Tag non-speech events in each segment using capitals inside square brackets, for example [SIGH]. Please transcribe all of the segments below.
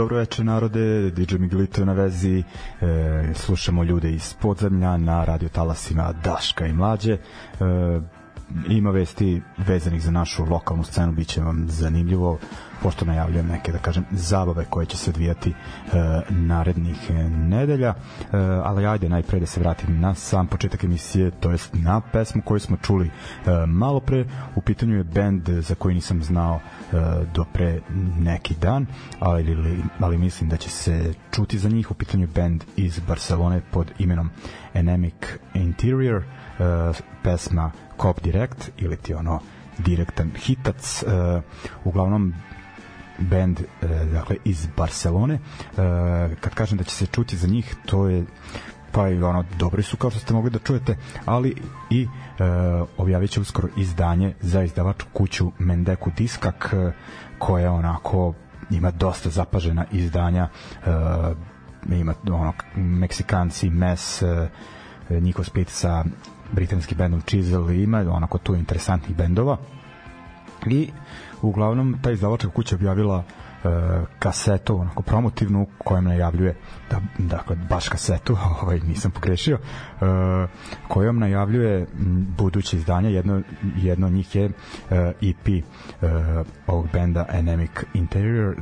dobro večer narode, DJ Miguelito je na vezi, e, slušamo ljude iz podzemlja na radio talasima Daška i Mlađe. E, ima vesti vezanih za našu lokalnu scenu, bit će vam zanimljivo pošto najavljujem neke, da kažem, zabave koje će se odvijati e, narednih e, nedelja, e, ali ajde najpre da se vratim na sam početak emisije, to jest na pesmu koju smo čuli e, malo pre, u pitanju je band za koji nisam znao e, do pre neki dan, ali, ali mislim da će se čuti za njih, u pitanju je band iz Barcelone pod imenom Anemic Interior, e, pesma Cop Direct ili ti ono direktan hitac uh, uglavnom band uh, dakle iz Barcelone. Uh, kad kažem da će se čuti za njih to je pa i ono dobri su kao što ste mogli da čujete ali i uh, objavit će uskoro izdanje za izdavačku kuću Mendeku Diskak uh, koja onako ima dosta zapažena izdanja uh, ima ono Meksikanci Mes uh, njihov split sa britanskim bendom Chisel ima onako tu interesantnih bendova. I uglavnom ta izdavačka kuća objavila uh, kasetu onako promotivnu kojem najavljuje da dakle baš kasetu [LAUGHS] ovaj nisam pogrešio uh, kojom najavljuje buduće izdanje. Jedno jedno od njih je uh, EP uh, ovog benda Anemic Interior.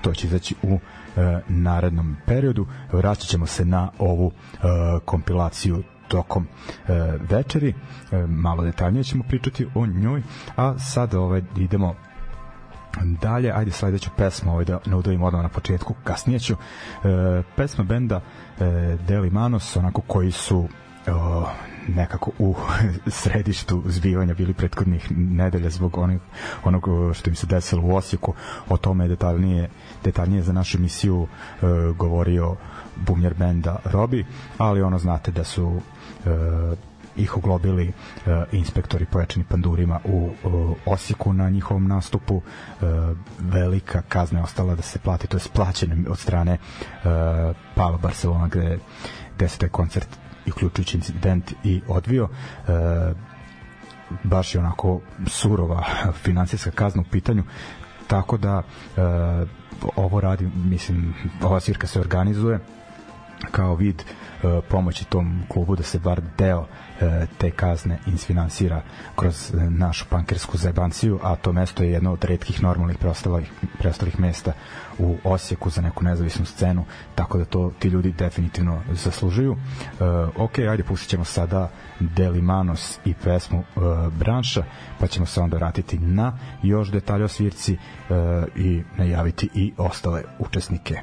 To će izaći u uh, narednom periodu. Vraćat ćemo se na ovu uh, kompilaciju tokom e, večeri. E, malo detaljnije ćemo pričati o njoj, a sada ovaj, idemo dalje, ajde sledeću pesmu ovaj da ne udavim odmah na početku, kasnije ću. E, pesma benda e, Deli Manos, onako koji su o, nekako u [LAUGHS] središtu zbivanja bili prethodnih nedelja zbog onog, onog što im se desilo u Osijeku. O tome detaljnije, detaljnije za našu emisiju e, govorio bumjer benda Robi, ali ono znate da su uh, ih oglobili uh, inspektori pojačani pandurima u uh, Osijeku na njihovom nastupu. Uh, velika kazna je ostala da se plati to je splaćeno od strane uh, Palo Barcelona gde, gde se taj koncert i uključujući incident i odvio uh, baš je onako surova finansijska kazna u pitanju. Tako da uh, ovo radi mislim ova svirka se organizuje kao vid uh, pomoći tom klubu da se bar deo te kazne insfinansira kroz uh, našu pankersku zajebanciju, a to mesto je jedno od redkih normalnih preostalih, preostalih mesta u Osijeku za neku nezavisnu scenu, tako da to ti ljudi definitivno zaslužuju. Uh, ok, ajde pustit ćemo sada Deli Manos i pesmu uh, Branša, pa ćemo se onda vratiti na još detalje o svirci uh, i najaviti i ostale učesnike.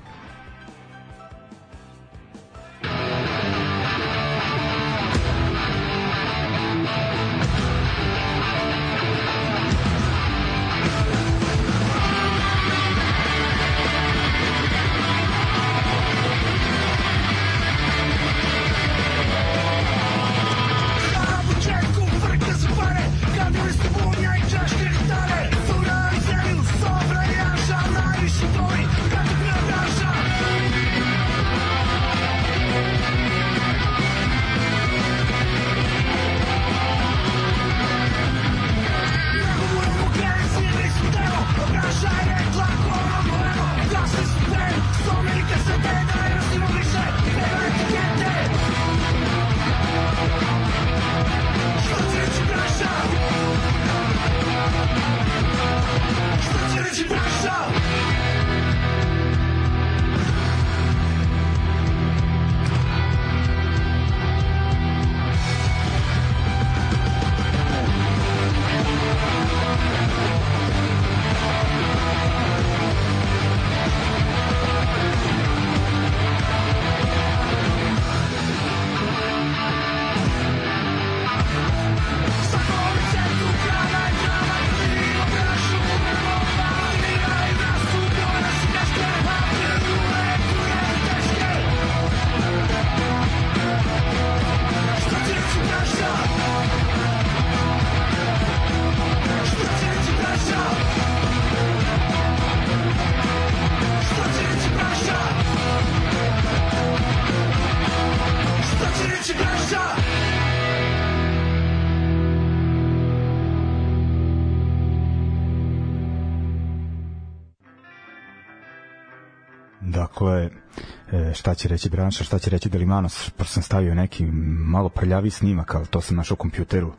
Će reći Branša, šta će reći Delimanos, pošto sam stavio neki malo prljavi snimak, ali to sam našao u kompjuteru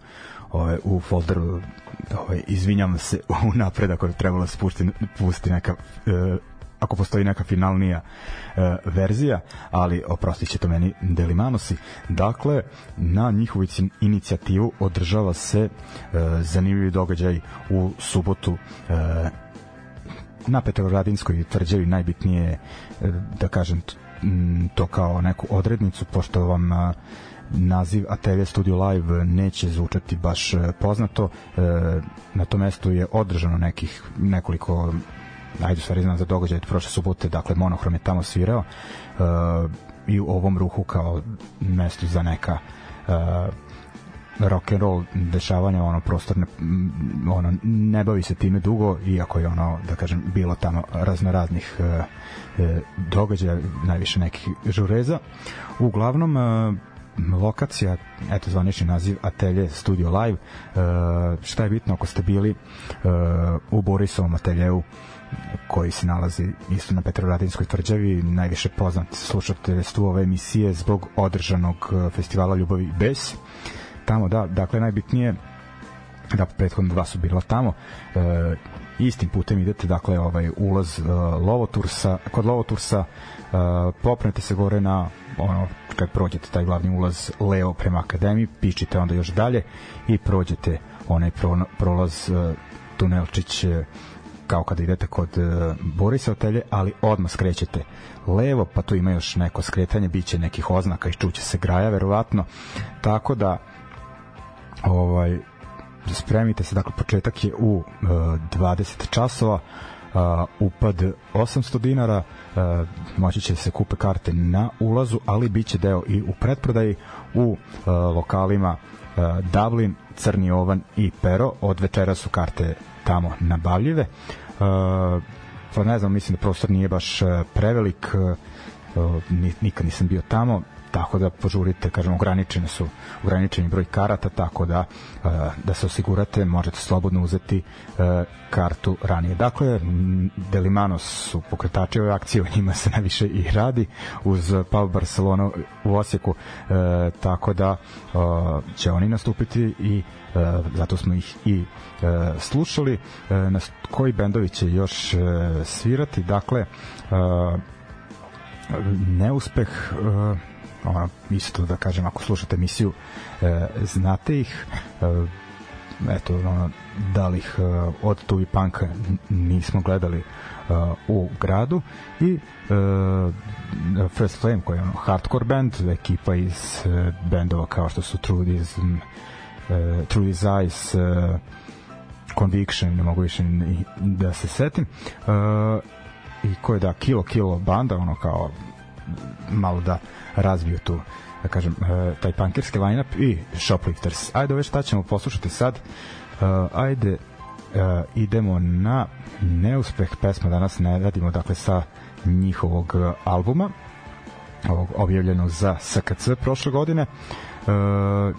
ovaj, u folderu ovaj, izvinjam se [LAUGHS] u napred ako je trebalo spustiti pusti neka e, ako postoji neka finalnija e, verzija, ali oprostit će to meni Delimanosi. Dakle, na njihovu inicijativu održava se e, zanimljivi događaj u subotu e, na Petrovaradinskoj tvrđavi najbitnije da kažem to kao neku odrednicu pošto vam e, naziv Atelje Studio Live neće zvučati baš e, poznato na tom mestu je održano nekih nekoliko ajde stvari znam za događaj prošle subote dakle Monohrom je tamo svirao i u ovom ruhu kao mestu za neka rock and roll dešavanja ono prostor ne, ono ne bavi se time dugo iako je ono da kažem bilo tamo raznoraznih e, e, događaja najviše nekih žureza uglavnom e, lokacija, eto zvanični naziv Atelje Studio Live. E, šta je bitno ako ste bili e, u Borisovom ateljeu koji se nalazi isto na Petrovaradinskoj tvrđavi, najviše poznat slušateljstvo ove emisije zbog održanog e, festivala Ljubavi bez tamo, da, dakle najbitnije da prethodno dva su bila tamo. E, istim putem idete dakle ovaj ulaz e, Lovotursa kod Lovotursa e, popnete se gore na ono kad prođete taj glavni ulaz leo prema akademiji pičite onda još dalje i prođete onaj pro, prolaz e, tunelčić e, kao kada idete kod e, Borisa hotelje, ali odmah skrećete levo, pa tu ima još neko skretanje, biće nekih oznaka, iščuće se graja verovatno, tako da ovaj spremite se dakle početak je u e, 20 časova uh, upad 800 dinara uh, moći će se kupe karte na ulazu ali biće deo i u pretprodaji u uh, lokalima uh, Dublin, Crni Ovan i Pero. Od večera su karte tamo nabavljive. Uh, pa ne znam, mislim da prostor nije baš prevelik uh, nikad nisam bio tamo tako da požurite, kažem, ograničene su ograničeni broj karata, tako da uh, da se osigurate, možete slobodno uzeti uh, kartu ranije. Dakle, Delimanos su pokretači ove akcije, o njima se najviše i radi uz Pau Barcelona u Osijeku, uh, tako da će oni nastupiti i zato smo ih i slušali. Na koji bendovi će još svirati? Dakle, neuspeh ono, isto da kažem, ako slušate emisiju, e, znate ih, e, eto, ono, da li ih e, od Tuvi Panka nismo gledali e, u gradu i e, First Flame koji je ono, hardcore band, ekipa iz e, bendova kao što su Trudy's e, Trudy's Eyes e, Conviction, ne mogu više ni da se setim. E, i ko je da Kilo Kilo banda, ono kao malo da razviju tu da kažem, e, taj punkerski line-up i Shoplifters. Ajde, ove šta ćemo poslušati sad? Uh, ajde, uh, idemo na neuspeh pesma danas ne radimo, dakle, sa njihovog albuma ovog objavljenog za SKC prošle godine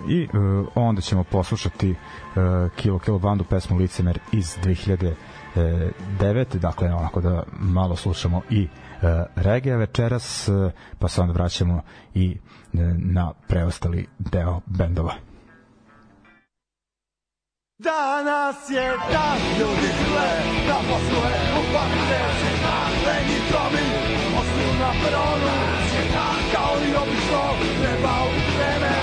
i onda ćemo poslušati Kilo Kilo bandu pesmu Licemer iz 2009 dakle onako da malo slušamo i uh, E, regija večeras, e, pa se onda vraćamo i e, na preostali deo bendova. Danas je dan ljudi hle, da posluje u pakteći Lenji tromi, osnu na peronu Kao i obično, treba u vreme.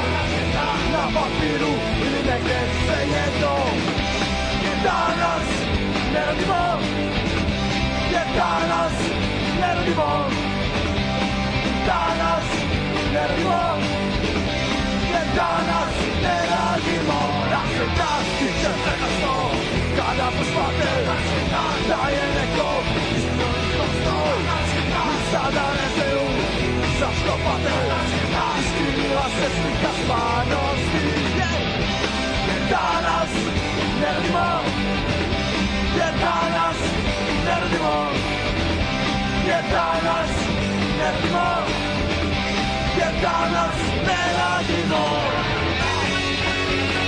Na papiru ili negde sve jedno. Jer danas ne radimo Jer danas ne radimo Danas ne radimo Jer danas ne radimo. Naše dan tiče prekasno Kada pospate Da je neko ispunio snoj I sada ne znaju zašto pate Iskrivila se slika stvarnosti Jer danas ne radimo Jer danas ne radimo Jer danas ne radimo Jer danas ne radimo. ne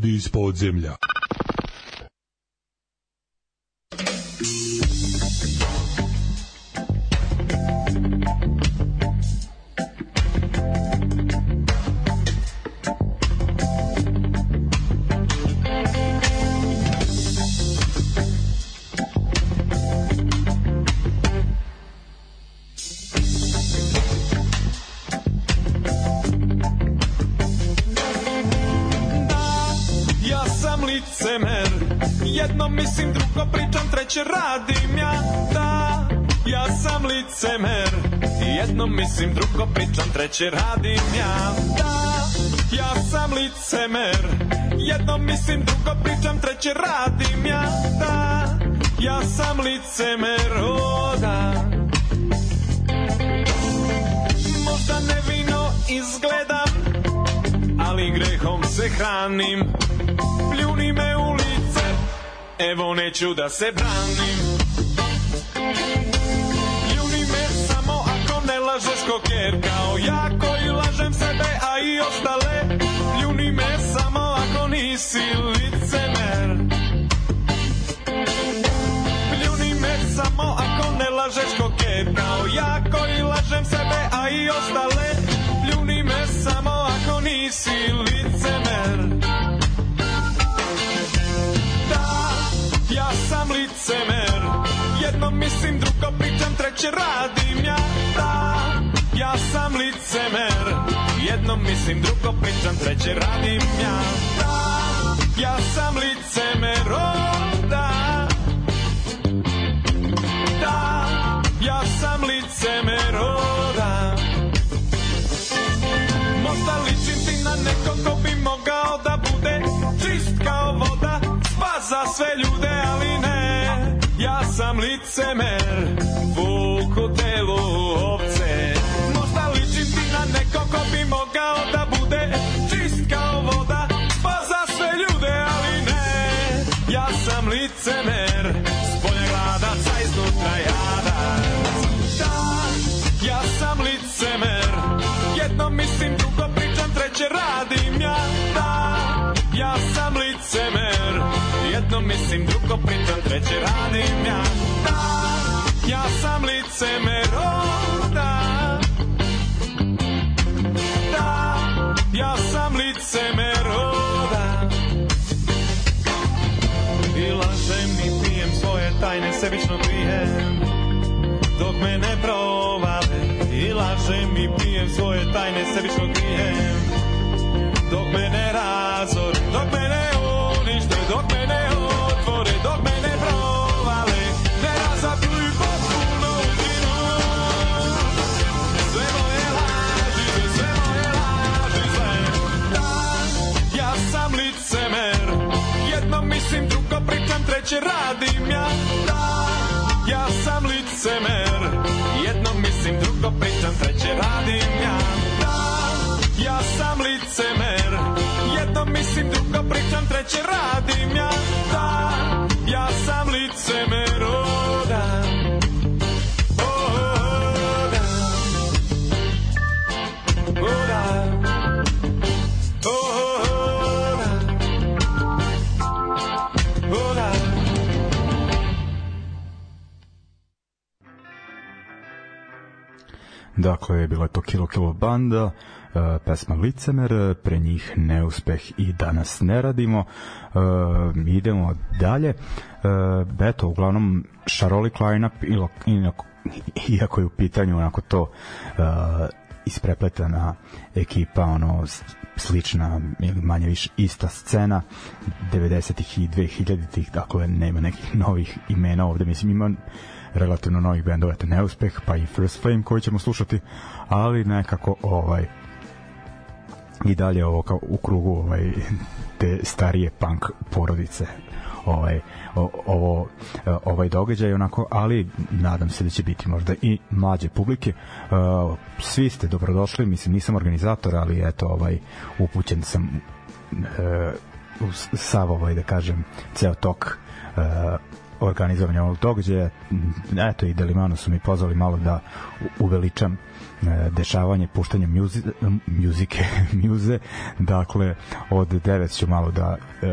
Ljudi iz podzemlja. Treće radim ja Da, ja sam licemer. Jedno mislim, drugo pričam, treće radim ja Da, ja sam licemer. Jedno mislim, drugo pričam, treće radim ja Da, ja sam licemer, o da. Možda nevino izgledam Ali grehom se hranim. Pljuni me u Evo neću da se branim. Ljuni me samo ako ne lažeš koker Kao ja koji lažem sebe, a i ostale. Ljuni me samo ako nisi licemer. Ljuni me samo ako ne lažeš koker Kao ja koji lažem sebe, a i ostale. Ljuni me samo ako nisi licemer licemer Jedno mislim, drugo pričam, treće radim ja. Da, ja sam licemer. Jedno mislim, drugo pričam, treće radim ja. Da, ja sam licemer, o da. Da, ja sam licemer, o da. Možda ličim ti na nekog ko bi mogao da bude Čist kao voda, spas za sve ljude, sam licemer, vuk u mislim, drugo pričam, treće radim ja Da, ja sam licemer, oh, da Da, ja sam licemer, oh, da I lažem i pijem svoje tajne, sebično pijem. Dok me ne provale. I lažem i pijem svoje tajne, sebično pijem. Dok me ne razor, dok me ne unište, dok me treće radim ja. Da, ja sam licemer, jedno mislim, drugo pričam, treće radim ja. Da, ja sam licemer Jedno mislim, drugo pričam, treće radim ja Da, ja sam licemer, Dakle, bila je to Kilo Kilo banda, e, pesma Licemer, pre njih neuspeh i danas ne radimo. E, idemo dalje. E, eto, uglavnom, šarolik line-up, iako, je u pitanju onako to isprepletana ekipa, ono, slična ili manje više ista scena 90-ih i 2000-ih, dakle nema nekih novih imena ovde, mislim ima relativno novih bendova, eto neuspeh, pa i First Flame koji ćemo slušati, ali nekako ovaj i dalje ovo kao u krugu ovaj te starije punk porodice ovaj o, ovo ovaj događaj onako ali nadam se da će biti možda i mlađe publike. Uh, svi ste dobrodošli mislim nisam organizator ali eto ovaj upućen sam uh, sav ovaj da kažem ceo tok organizovanja ovog događaja eto i Delimano su mi pozvali malo da uveličam E, dešavanje puštanja muzi, muzike [LAUGHS] muze dakle od 9 ću malo da e,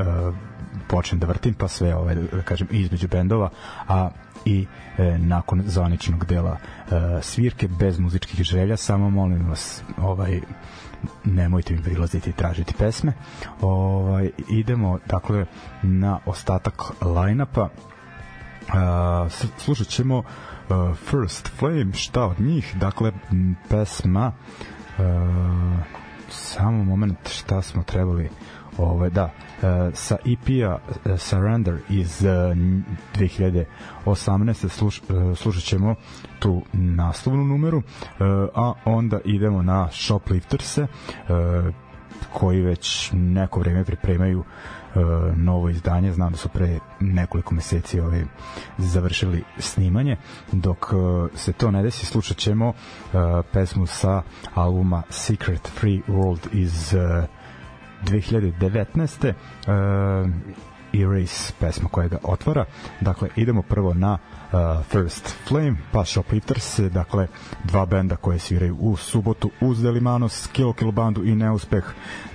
počnem da vrtim pa sve ove da kažem između bendova a i e, nakon zvaničnog dela e, svirke bez muzičkih želja. Samo molim vas ovaj nemojte mi prilaziti i tražiti pesme. Ovaj idemo dakle na ostatak line-upa slušat ćemo First Flame, šta od njih? Dakle, pesma samo moment šta smo trebali ovaj da uh, sa EP-a uh, Surrender iz uh, 2018 sluš, uh, slušat ćemo tu naslovnu numeru uh, a onda idemo na Shoplifters uh, koji već neko vreme pripremaju novo izdanje, znam da su pre nekoliko meseci ovaj, završili snimanje, dok uh, se to ne desi, slušat ćemo uh, pesmu sa albuma Secret Free World iz uh, 2019. Uh, Erase pesma koja ga otvara. Dakle, idemo prvo na uh, First Flame, pa Shoplifters, dakle, dva benda koje sviraju u subotu uz Delimanos, Kilo Kilo bandu i Neuspeh.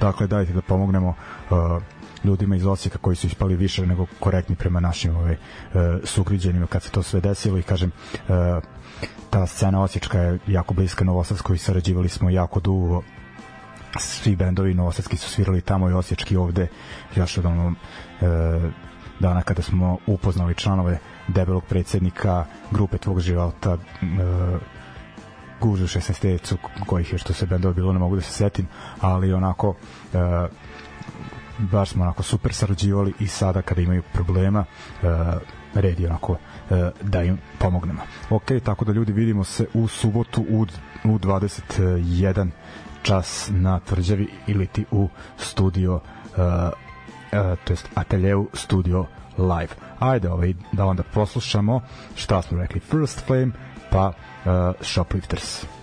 Dakle, dajte da pomognemo uh, ljudima iz Osijeka koji su ispali više nego korektni prema našim ovaj, uh, sugriđenima kad se to sve desilo i kažem uh, ta scena Osječka je jako bliska Novosavskoj sarađivali smo jako dugo. Svi bendovi novosadski su svirali tamo i Osječki ovde još od ono e, dana kada smo upoznali članove debelog predsednika grupe tvog života e, gužu 16 kojih je što se bendovi bilo ne mogu da se setim ali onako e, baš smo onako super sarađivali i sada kada imaju problema uh, red je onako uh, da im pomognemo. Ok, tako da ljudi vidimo se u subotu u, u 21 čas na tvrđavi ili ti u studio uh, uh, to jest studio live. Ajde ovaj, da onda poslušamo šta smo rekli First Flame pa uh, Shoplifters. Yeah!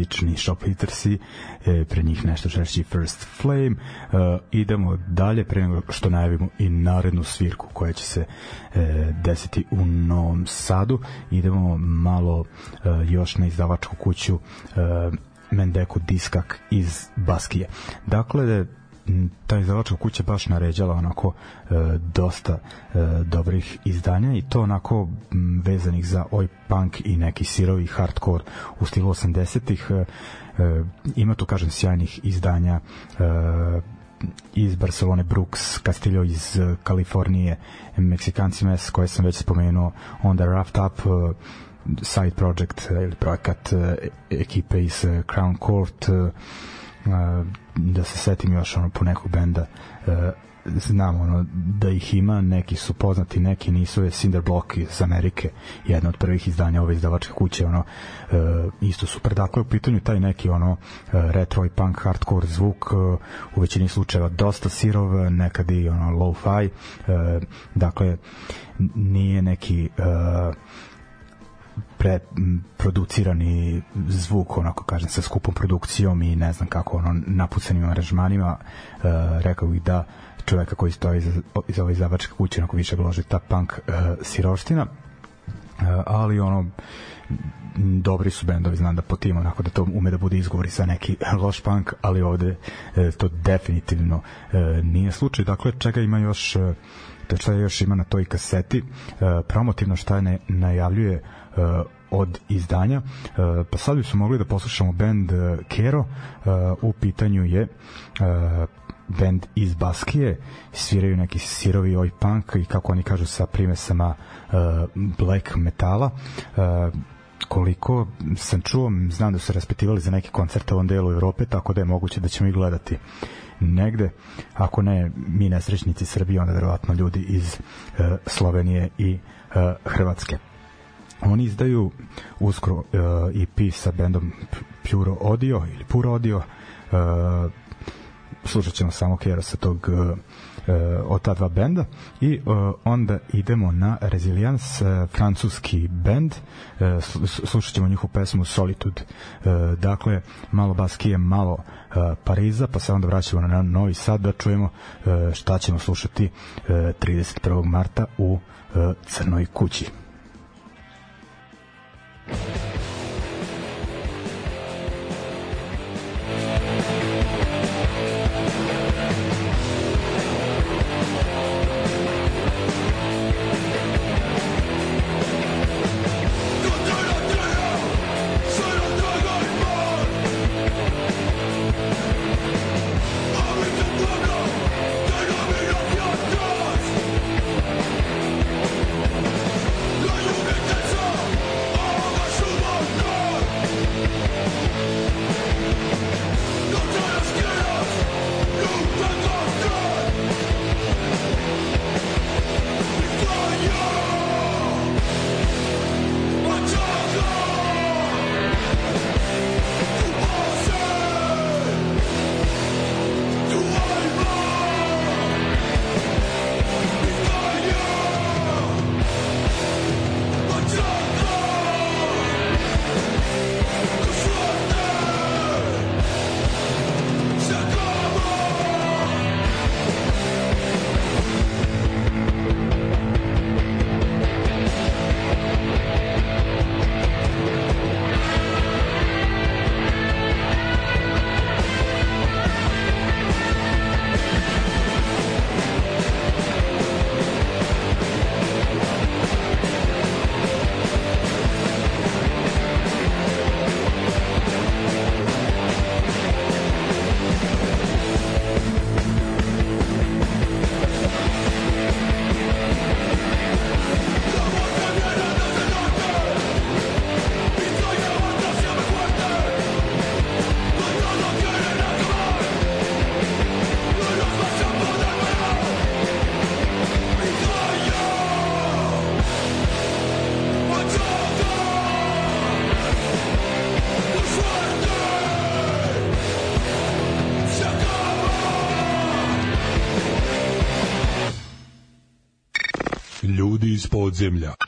Prijatni melodični Shopliftersi, e, pre njih nešto žešći First Flame. E, idemo dalje, pre nego što najavimo i narednu svirku koja će se e, desiti u Novom Sadu. Idemo malo e, još na izdavačku kuću e, Mendeku Diskak iz Baskije. Dakle, ta izdavačka kuća baš naređala onako e, dosta e, dobrih izdanja i to onako m, vezanih za oj punk i neki sirovi hardcore u stilu 80-ih e, e, ima tu kažem sjajnih izdanja e, iz Barcelone Brooks, Castillo iz eh, Kalifornije, Meksikanci Mes koje sam već spomenuo, onda Raft Up, eh, side project eh, ili projekat eh, ekipe iz Crown Court, eh, da se setim još ono po nekog benda eh, znam ono da ih ima, neki su poznati, neki nisu, je Cinder Block iz Amerike, jedna od prvih izdanja ove izdavačke kuće, ono e, isto super. Dakle, u pitanju taj neki ono e, retro i punk hardcore zvuk, e, u većini slučajeva dosta sirov, nekad i ono low-fi, e, dakle nije neki e, pre producirani zvuk onako kažem sa skupom produkcijom i ne znam kako ono napucanim aranžmanima e, rekao bih da čoveka koji stoji iza, iza ove izdavačke kuće onako više loži ta punk e, siroština E, ali ono dobri su bendovi, znam da po tim onako da to ume da bude izgovori za neki [LAUGHS] loš punk, ali ovde e, to definitivno e, nije slučaj. Dakle, čega ima još e, šta još ima na toj kaseti e, promotivno šta je ne, najavljuje od izdanja. E, pa sad bi smo mogli da poslušamo band e, Kero. U pitanju je band iz Baskije. Sviraju neki sirovi oj punk i kako oni kažu sa primesama e, black metala. E, koliko sam čuo, znam da su raspitivali za neke koncerte u ovom delu Evrope, tako da je moguće da ćemo ih gledati negde, ako ne mi nesrećnici Srbije, onda verovatno ljudi iz e, Slovenije i e, Hrvatske. Oni izdaju uskoro e, EP sa bendom Puro Audio ili Puro Audio. E, slušat ćemo samo Kero sa tog e, od ta dva benda. I e, onda idemo na Resilience, e, francuski bend slu- slušat ćemo njihovu pesmu Solitude. E, dakle malo Baskije, malo e, Pariza pa se onda vraćamo na Novi Sad da čujemo e, šta ćemo slušati e, 31. marta u e, Crnoj kući Ljudi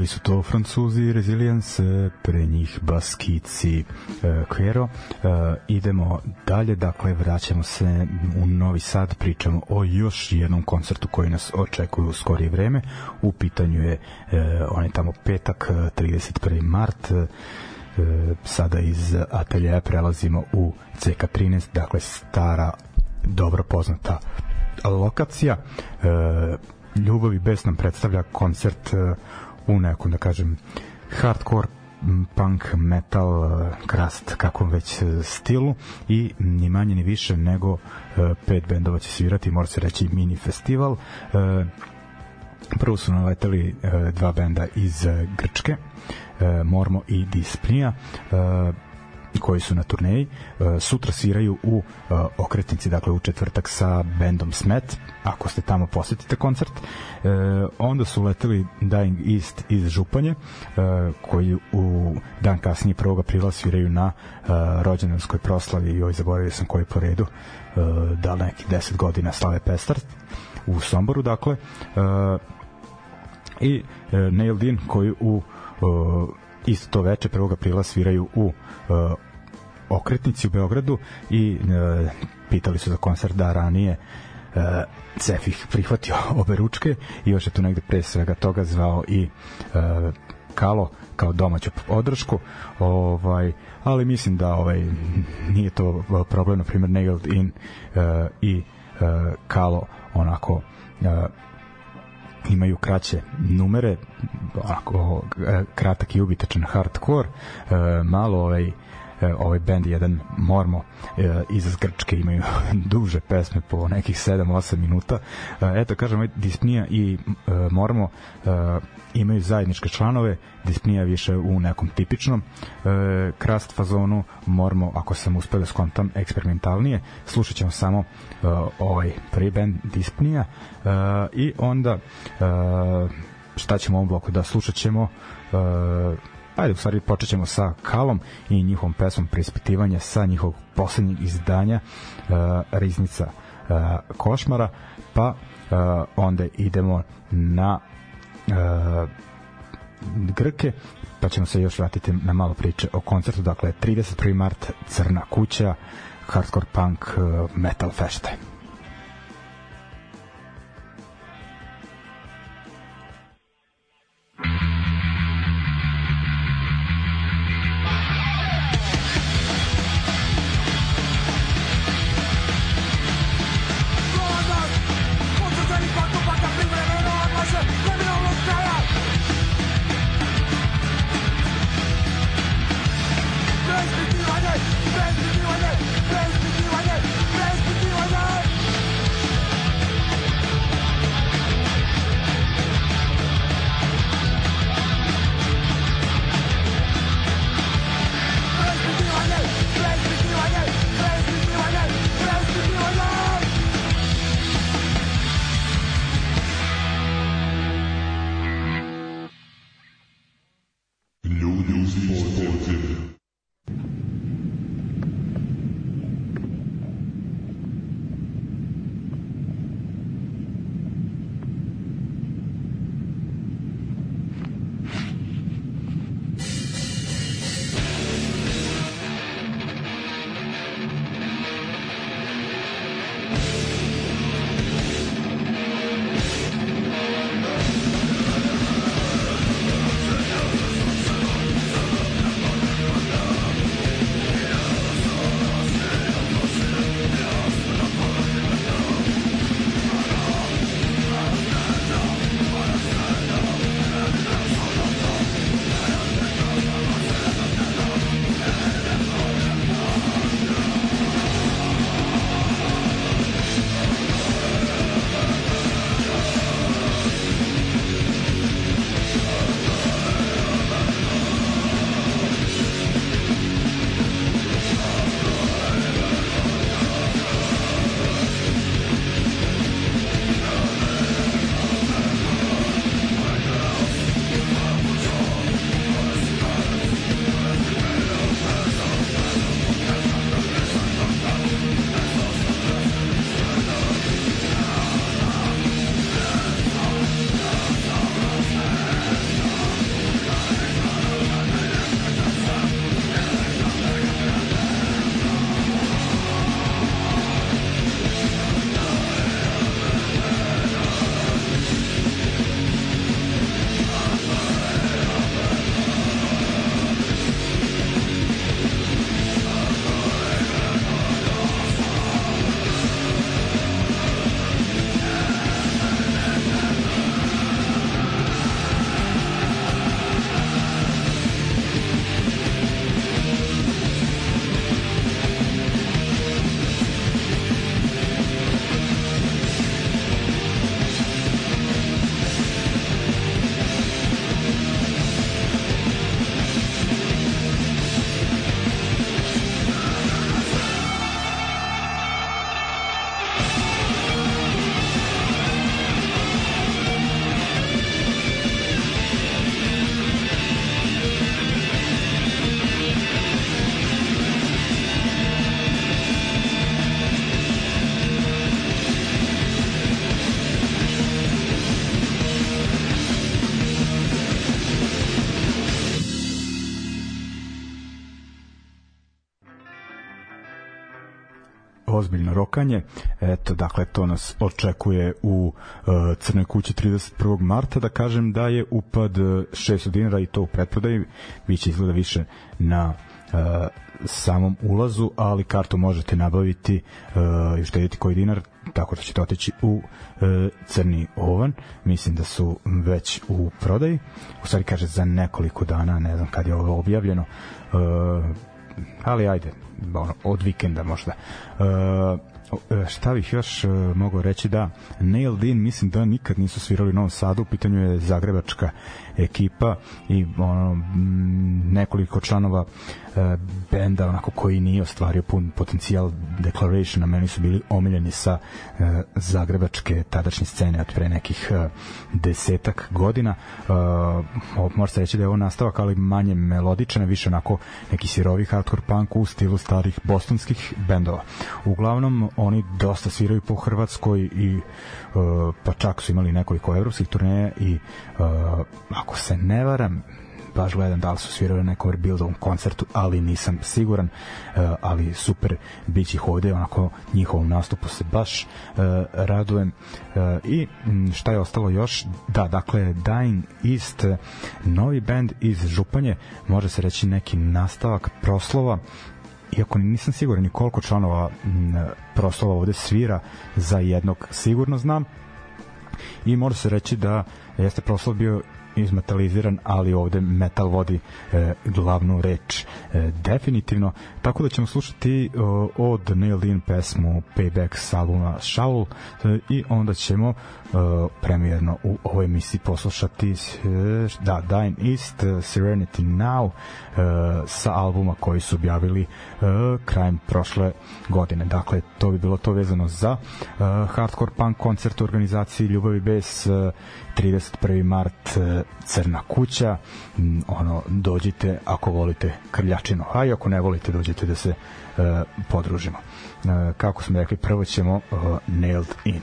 bili su to Francuzi Resilience, pre njih Baskici e, Quero. E, idemo dalje, dakle, vraćamo se u Novi Sad, pričamo o još jednom koncertu koji nas očekuje u skorije vreme. U pitanju je e, onaj tamo petak, e, 31. mart, sada iz ateljeja prelazimo u CK13, dakle stara, dobro poznata lokacija. Ljubav i bes nam predstavlja koncert u nekom, da kažem, hardcore punk, metal, e, krast, kakvom već e, stilu i ni manje ni više nego e, pet bendova će svirati, mora se reći mini festival. Prvo su naleteli dva benda iz Grčke, Mormo i Displija. Koji su na turneji. E, sutra sviraju u e, okretnici, dakle u četvrtak sa bendom Smet, ako ste tamo posetite koncert. E, onda su leteli Dying East iz Županje, koji u dan kasnije 1. aprila sviraju na rođendanskoj proslavi, joj zaboravio sam koji po redu, da li neki 10 godina slave Pestart u Somboru, dakle. I Nailed In koji u isto to veče 1. aprila sviraju u e, okretnici u Beogradu i e, pitali su za koncert da ranije e, Cef ih prihvatio [LAUGHS] obe ručke i još je tu negde pre svega toga zvao i e, Kalo kao domaću podršku ovaj ali mislim da ovaj nije to problem na primjer Nailed In e, i e, Kalo onako imaju kraće numere onako e, kratak i ubitačan hardcore e, malo ovaj ovaj bend jedan Mormo e, iz Grčke imaju [LAUGHS] duže pesme po nekih 7-8 minuta. E, eto, kažem, ovaj Dispnija i e, Mormo e, imaju zajedničke članove, Dispnija više u nekom tipičnom e, krast fazonu, Mormo, ako sam uspeo da skontam, eksperimentalnije. Slušat ćemo samo e, ovaj prvi band Dispnija e, i onda e, šta ćemo u ovom bloku da slušat ćemo uh, ajde u stvari počet ćemo sa Kalom i njihovom pesmom preispitivanja sa njihovog poslednjeg izdanja uh, Riznica uh, Košmara pa uh, onda idemo na uh, Grke pa ćemo se još vratiti na malo priče o koncertu dakle 31. mart Crna kuća hardcore punk metal fešte ozbiljno rokanje. Eto, dakle, to nas očekuje u uh, Crnoj kući 31. marta. Da kažem da je upad 600 e, dinara i to u pretprodaji. Biće izgleda više na uh, samom ulazu, ali kartu možete nabaviti uh, i uštediti koji dinar tako da ćete otići u uh, crni ovan mislim da su već u prodaji u stvari kaže za nekoliko dana ne znam kad je ovo objavljeno uh, ali ajde, ono, od vikenda možda. Uh, šta bih još uh, mogao reći da Nailed In mislim da nikad nisu svirali u Novom Sadu, u pitanju je zagrebačka ekipa i ono, nekoliko članova e, benda onako koji nije ostvario pun potencijal Declaration, a meni su bili omiljeni sa e, zagrebačke tadašnje scene od pre nekih e, desetak godina. E, mora se reći da je ovo nastavak, ali manje melodičan, više onako neki sirovi hardcore punk u stilu starih bostonskih bendova. Uglavnom, oni dosta sviraju po Hrvatskoj i e, pa čak su imali nekoliko evropskih turneja i uh, ako se ne varam baš gledam da li su svirali nekom rebuildovom koncertu, ali nisam siguran, uh, ali super bit ih ovde, onako njihovom nastupu se baš uh, radujem. Uh, I šta je ostalo još? Da, dakle, Dying East, novi band iz Županje, može se reći neki nastavak proslova iako nisam siguran ni koliko članova proslova ovde svira za jednog sigurno znam i može se reći da jeste proslov bio izmetaliziran, ali ovde metal vodi e, glavnu reč e, definitivno, tako da ćemo slušati e, od Nailed In pesmu Payback s albuma Shaul e, i onda ćemo e, premijerno u ovoj emisiji poslušati e, da, Dying East, Serenity Now e, sa albuma koji su objavili e, krajem prošle godine. Dakle, to bi bilo to vezano za e, hardcore punk koncert u organizaciji Ljubavi bez e, 31. mart e, Crna kuća ono dođite ako volite krljačinu a i ako ne volite dođite da se uh, podružimo uh, kako smo rekli prvo ćemo uh, Nailed In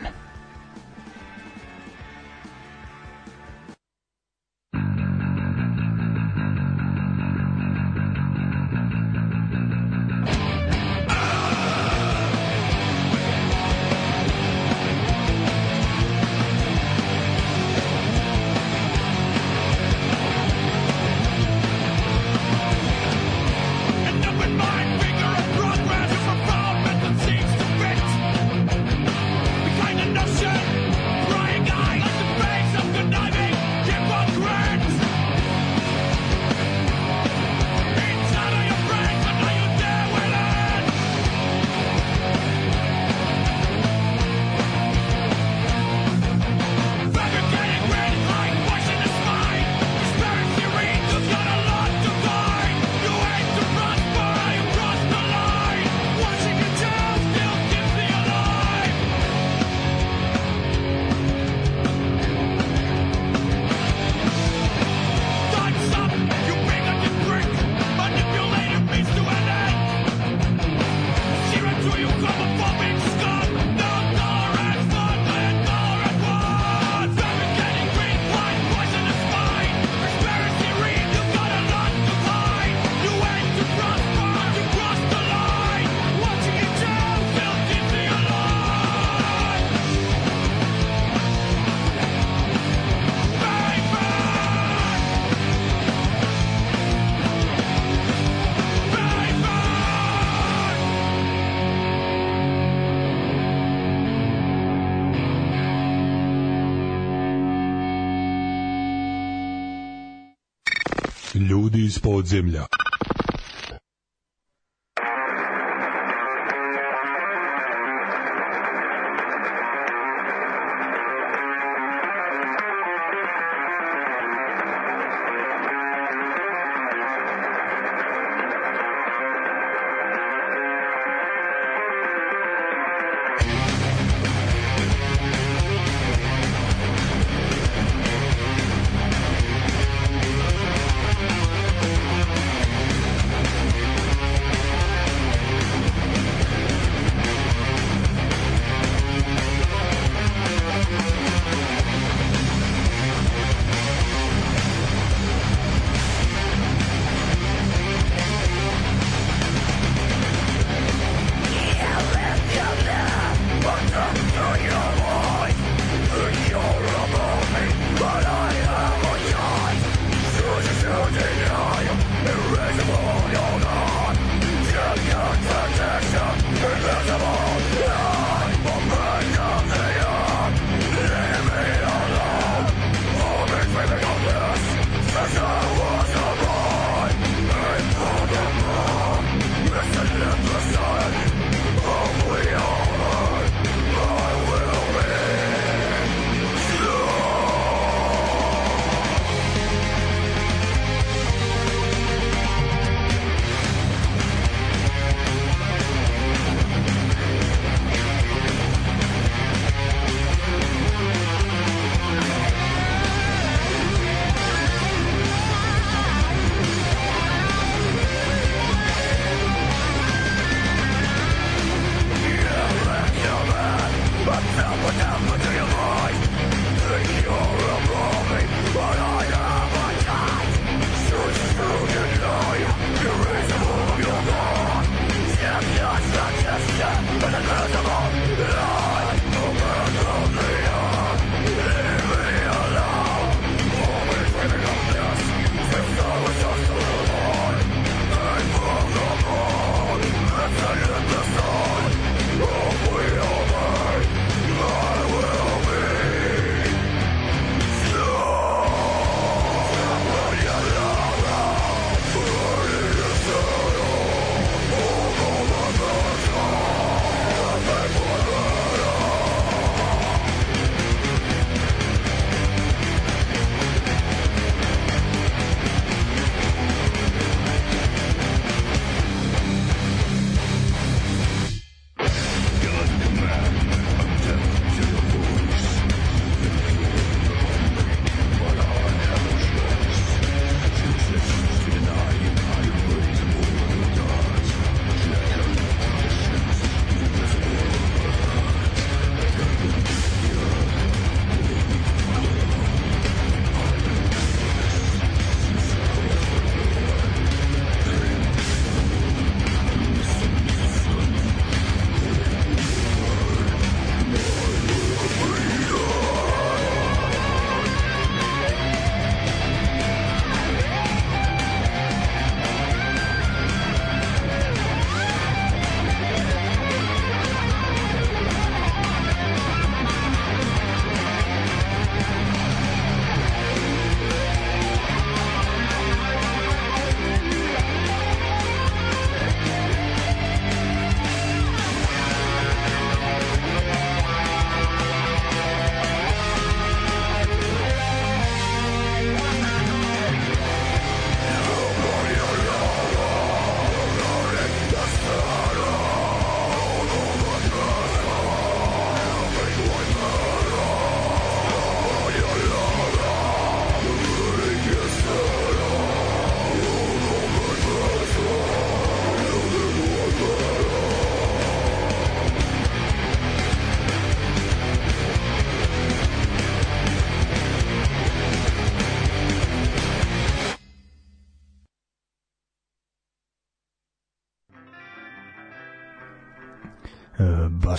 podzemlja.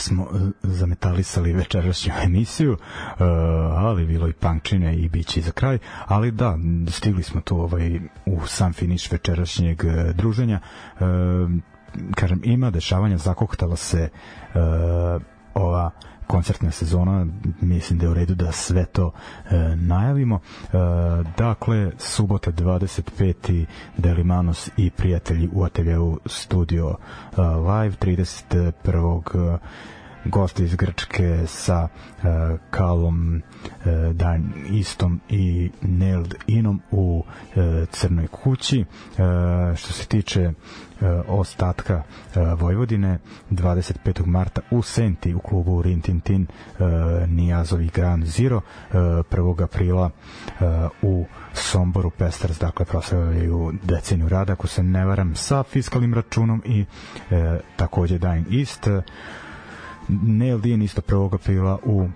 Smo zametalisali večerašnju [LAUGHS] emisiju, ali bilo i punkčine i biće za kraj, ali da, stigli smo tu ovaj, u sam finiš večerašnjeg druženja. Kažem, ima dešavanja, zakoktala se ova koncertna sezona, mislim da je u redu da sve to e, najavimo. E, dakle, subota 25. Delimanos i prijatelji u ateljevu studio e, live 31 gosti iz Grčke sa uh, Kalom uh, Dan Istom i Nailed Inom u uh, Crnoj kući. Uh, što se tiče ostatka Vojvodine 25. marta u Senti u klubu Rintintin uh, Nijazovi Grand Zero uh, 1. aprila u Somboru Pestars dakle proslavljaju deceniju rada ako se ne varam sa fiskalnim računom i takođe Dying East Neil Dean isto 1. aprila u uh,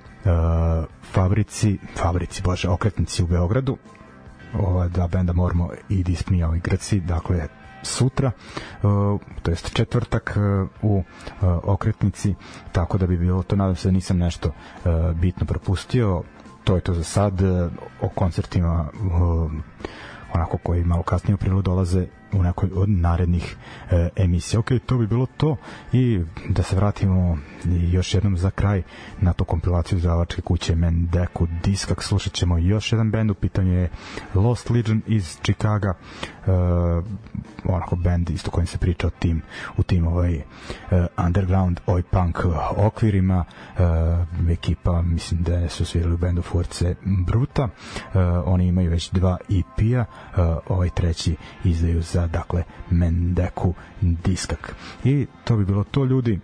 fabrici, fabrici, bože, okretnici u Beogradu. Ova dva benda moramo i Dispnija i Grci, dakle sutra, uh, to jest četvrtak uh, u uh, okretnici, tako da bi bilo to, nadam se da nisam nešto uh, bitno propustio, to je to za sad, uh, o koncertima uh, onako koji malo kasnije u prilu dolaze u nekoj od narednih e, emisija. Ok, to bi bilo to i da se vratimo još jednom za kraj na tu kompilaciju zdravačke kuće Mendeku Diskak. Slušat ćemo još jedan bend, u pitanju je Lost Legion iz Chicaga, e, onako bend isto kojim se priča o tim, u tim ovaj e, underground oj punk okvirima. E, ekipa, mislim da su svirali u bendu Force Bruta. E, oni imaju već dva EP-a, e, ovaj treći izdaju za dakle Mendeku Diskak. I to bi bilo to ljudi.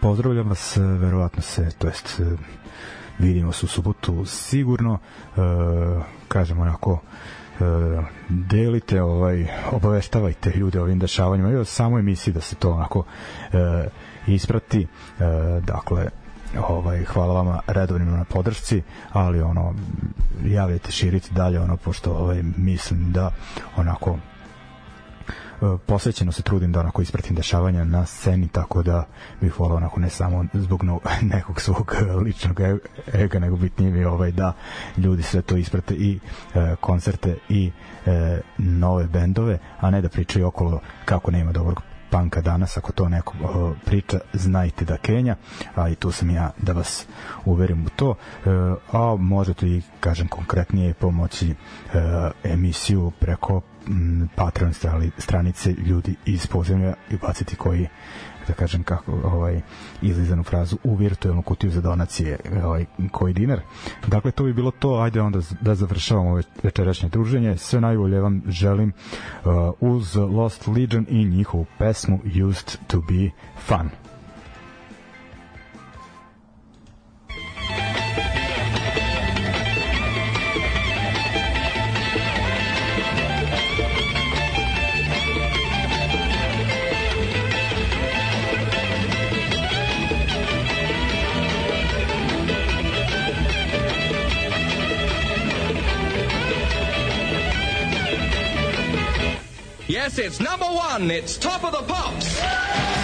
Pozdravljam vas, verovatno se, to jest vidimo se u subotu sigurno. E, kažem onako e, delite ovaj obaveštavajte ljude ovim dešavanjima i o samoj emisiji da se to onako e, isprati e, dakle ovaj hvala vama redovnim na podršci ali ono javite širite dalje ono pošto ovaj mislim da onako E, posvećeno se trudim da onako ispratim dešavanja na sceni, tako da bih volao onako ne samo zbog no, [LAUGHS] nekog svog ličnog e, ega, nego bitnije mi ovaj da ljudi sve to isprate i e, koncerte i e, nove bendove, a ne da pričaju okolo kako nema dobrog panka danas, ako to neko o, priča, znajte da Kenja, a i tu sam ja da vas uverim u to, e, a možete i, kažem, konkretnije pomoći e, emisiju preko m, Patreon stranice ljudi iz podzemlja i baciti koji da kažem kako ovaj izlizanu frazu u virtuelnu kutiju za donacije ovaj koji dinar. Dakle to bi bilo to. Ajde onda da završavamo večerašnje druženje. Sve najbolje vam želim uh, uz Lost Legion i njihovu pesmu Used to be Fun. Yes, it's number one. It's top of the pops.